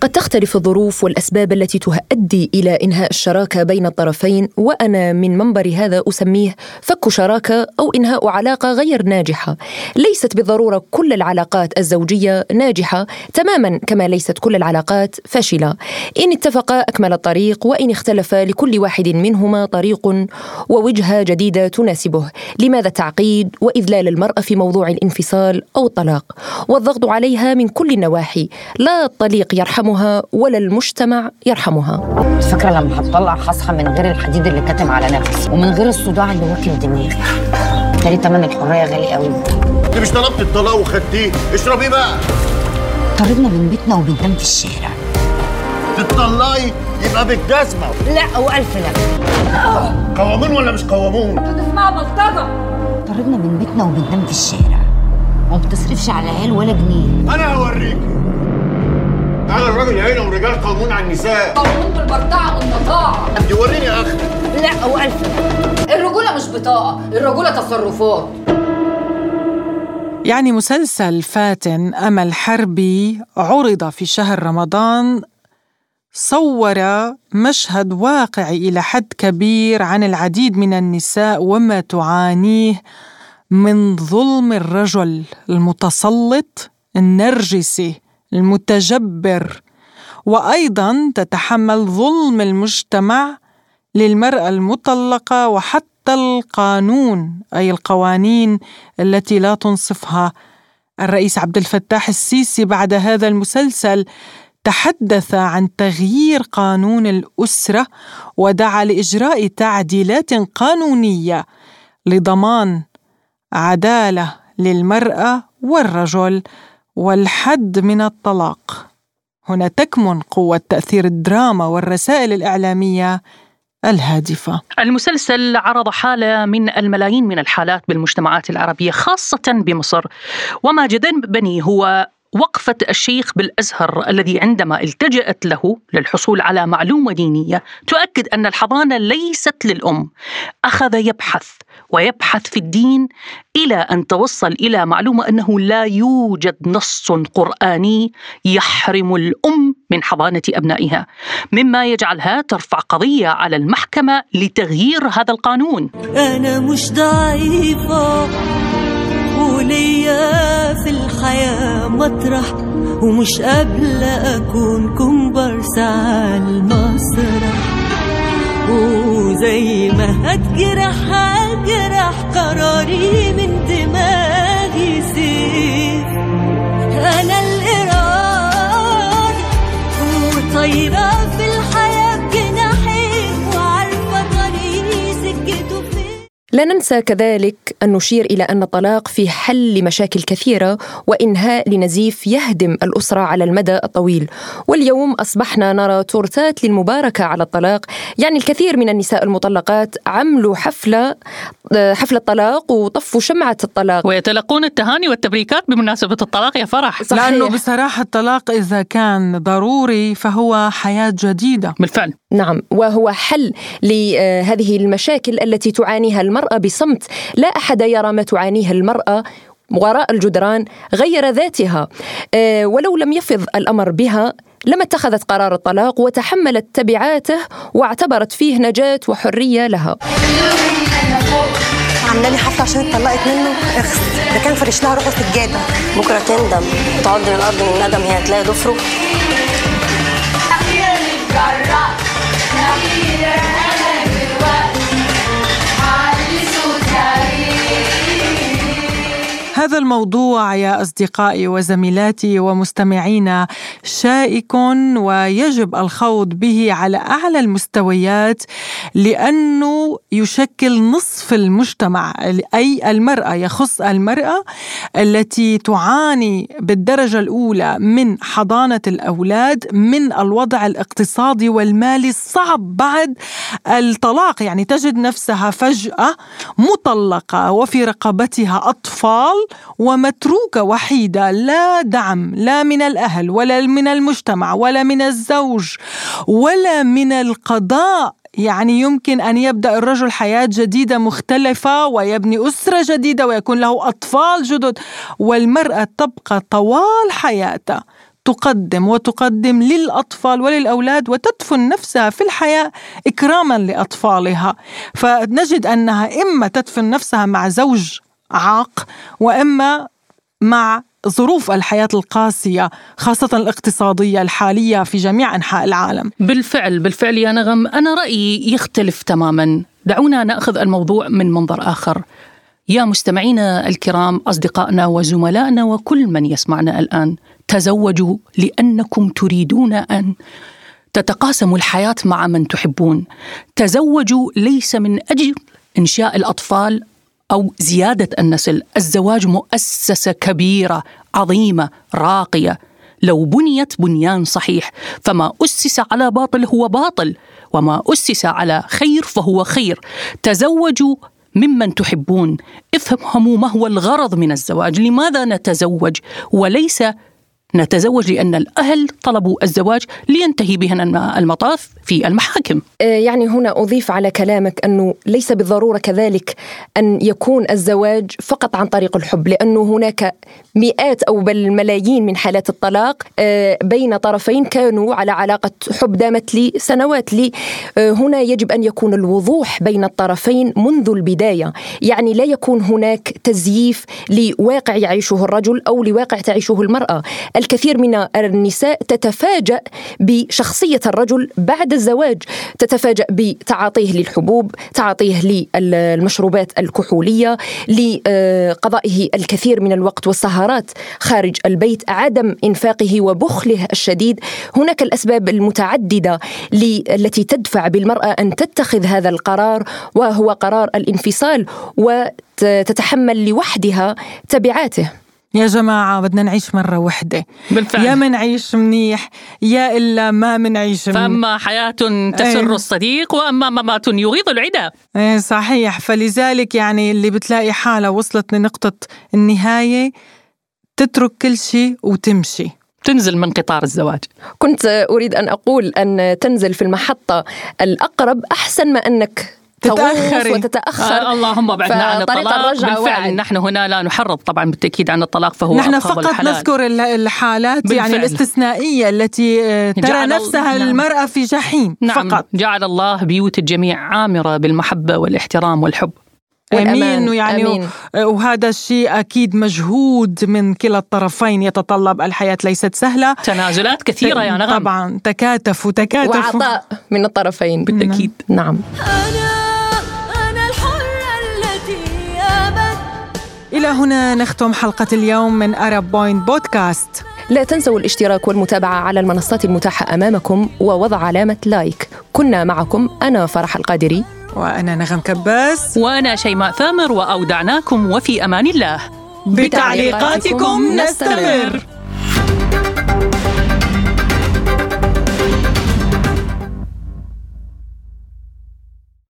قد تختلف الظروف والأسباب التي تؤدي إلى إنهاء الشراكة بين الطرفين وأنا من منبر هذا أسميه فك شراكة أو إنهاء علاقة غير ناجحة. ليست بالضرورة كل العلاقات الزوجية ناجحة تماما كما ليست كل العلاقات فاشلة. إن اتفق أكمل الطريق وإن اختلف لكل واحد منهما طريق ووجهة جديدة تناسبه. لماذا تعقيد واذلال المراه في موضوع الانفصال أو الطلاق والضغط عليها من كل النواحي؟ لا الطليق يرحمه يرحمها ولا المجتمع يرحمها. فاكرة لما هتطلع هصحى من غير الحديد اللي كاتم على نفسي ومن غير الصداع اللي واكل دماغي تاني تمن الحرية غالي قوي. انت مش طلبت الطلاق وخدتيه. اشربي بقى. طردنا من بيتنا وبننام في الشارع. تطلعي يبقى بالجزمة. لا والف لا قوامون ولا مش قوامون؟ أنتوا تسمعوا بلطجة. طردنا من بيتنا وبننام في الشارع. وما بتصرفش على عيال ولا جنيه. أنا هوريكي. تعالى الراجل هنا والرجال قومون على النساء. قومون بالبرطعه والنطاعه انت وريني يا أخي. لا والف الرجولة مش بطاقه الرجولة تصرفات. يعني مسلسل فاتن امل حربي عرض في شهر رمضان صور مشهد واقعي إلى حد كبير عن العديد من النساء وما تعانيه من ظلم الرجل المتسلط النرجسي. المتجبر. وأيضا تتحمل ظلم المجتمع للمرأة المطلقة وحتى القانون أي القوانين التي لا تنصفها. الرئيس عبد الفتاح السيسي بعد هذا المسلسل تحدث عن تغيير قانون الأسرة ودعا لإجراء تعديلات قانونية لضمان عدالة للمرأة والرجل. والحد من الطلاق. هنا تكمن قوة تأثير الدراما والرسائل الإعلامية الهادفة. المسلسل عرض حالة من الملايين من الحالات بالمجتمعات العربية خاصة بمصر. وما جذبني هو وقفة الشيخ بالأزهر الذي عندما التجأت له للحصول على معلومة دينية تؤكد أن الحضانة ليست للأم. أخذ يبحث ويبحث في الدين إلى أن توصل إلى معلومة أنه لا يوجد نص قرآني يحرم الأم من حضانة أبنائها، مما يجعلها ترفع قضية على المحكمة لتغيير هذا القانون. أنا مش ضعيفة وليا في الحياة مطرح ومش قابلة أكون كومبارس على المسرح وزي ما هتجرح هجرح قراري من دماغي سيف أنا الإرادة وطايرة لا ننسى كذلك أن نشير إلى أن الطلاق في حل لمشاكل كثيرة وإنهاء لنزيف يهدم الأسرة على المدى الطويل. واليوم أصبحنا نرى تورتات للمباركة على الطلاق. يعني الكثير من النساء المطلقات عملوا حفلة حفلة طلاق وطفوا شمعة الطلاق. ويتلقون التهاني والتبريكات بمناسبة الطلاق. يا فرح. صحيح. لأنه بصراحة الطلاق إذا كان ضروري فهو حياة جديدة. بالفعل. نعم وهو حل لهذه المشاكل التي تعانيها المرأة بصمت. لا أحد يرى ما تعانيه المرأة وراء الجدران غير ذاتها. آه، ولو لم يفض الأمر بها لما اتخذت قرار الطلاق وتحملت تبعاته واعتبرت فيه نجاة وحرية لها. عاملة لي حفلة عشان اتطلقت منه. اخس ده كان فرش لها روحه سجاده بكرة تندم. وتعض من الأرض من الندم هي هتلاقي ضفره هذا الموضوع يا أصدقائي وزميلاتي ومستمعينا شائك ويجب الخوض به على أعلى المستويات لأنه يشكل نصف المجتمع أي المرأة يخص المرأة التي تعاني بالدرجة الأولى من حضانة الأولاد من الوضع الاقتصادي والمالي الصعب بعد الطلاق. يعني تجد نفسها فجأة مطلقة وفي رقبتها أطفال ومتروكة وحيدة لا دعم لا من الأهل ولا من المجتمع ولا من الزوج ولا من القضاء. يعني يمكن أن يبدأ الرجل حياة جديدة مختلفة ويبني أسرة جديدة ويكون له أطفال جدد والمرأة تبقى طوال حياتها. تقدم وتقدم للأطفال وللأولاد وتدفن نفسها في الحياة إكراما لأطفالها. فنجد أنها إما تدفن نفسها مع زوج عاق وإما مع ظروف الحياة القاسية خاصة الاقتصادية الحالية في جميع أنحاء العالم. بالفعل بالفعل يا نغم أنا رأيي يختلف تماما. دعونا نأخذ الموضوع من منظر آخر. يا مستمعينا الكرام أصدقائنا وزملائنا وكل من يسمعنا الآن تزوجوا لأنكم تريدون أن تتقاسموا الحياة مع من تحبون. تزوجوا ليس من أجل إنشاء الأطفال أو زيادة النسل، الزواج مؤسسة كبيرة عظيمة راقية، لو بنيت بنيان صحيح، فما أسس على باطل هو باطل، وما أسس على خير فهو خير. تزوجوا ممن تحبون، افهموا ما هو الغرض من الزواج، لماذا نتزوج؟ وليس نتزوج لأن الأهل طلبوا الزواج لينتهي بهنا المطاف. في المحاكم. آه، يعني هنا أضيف على كلامك أنه ليس بالضرورة كذلك أن يكون الزواج فقط عن طريق الحب لأنه هناك مئات أو بل ملايين من حالات الطلاق آه، بين طرفين كانوا على علاقة حب دامت لسنوات لي. آه، هنا يجب أن يكون الوضوح بين الطرفين منذ البداية. يعني لا يكون هناك تزييف لواقع يعيشه الرجل أو لواقع تعيشه المرأة. الكثير من النساء تتفاجأ بشخصية الرجل بعد الزواج تتفاجأ بتعاطيه للحبوب تعاطيه للمشروبات الكحولية لقضائه الكثير من الوقت والسهرات خارج البيت عدم إنفاقه وبخله الشديد. هناك الأسباب المتعددة التي تدفع بالمرأة أن تتخذ هذا القرار وهو قرار الانفصال وتتحمل لوحدها تبعاته. يا جماعة بدنا نعيش مرة وحدة. بالفعل. يا منعيش منيح يا إلا ما منعيش منيح. فأما حياة تسر إيه. الصديق وأما ممات يغيظ العدا. إيه صحيح. فلذلك يعني اللي بتلاقي حالة وصلت لنقطة النهاية تترك كل شيء وتمشي. تنزل من قطار الزواج. كنت أريد أن أقول أن تنزل في المحطة الأقرب أحسن ما أنك تتأخر وتتأخر. آه اللهم بعدنا عن الطلاق. بالفعل واعد. نحن هنا لا نحرض طبعا بالتأكيد عن الطلاق فهو نحن فقط الحلال. نذكر الحالات بالفعل. يعني الاستثنائية التي آه، ترى نفسها نعم. المرأة في جحيم نعم. فقط. جعل الله بيوت الجميع عامرة بالمحبة والاحترام والحب. امين ويعني أمين. وهذا الشيء أكيد مجهود من كلا الطرفين يتطلب. الحياة ليست سهلة. تنازلات كثيرة يا نغم. طبعا تكاتفوا تكاتفوا وعطاء من الطرفين. بالتأكيد. نعم. إلى هنا نختم حلقة اليوم من أرب بوينت بودكاست لا تنسوا الاشتراك والمتابعة على المنصات المتاحة أمامكم ووضع علامة like. كنا معكم أنا فرح القادري. وأنا نغم كباس. وأنا شيماء ثامر وأودعناكم وفي أمان الله. بتعليقاتكم نستمر.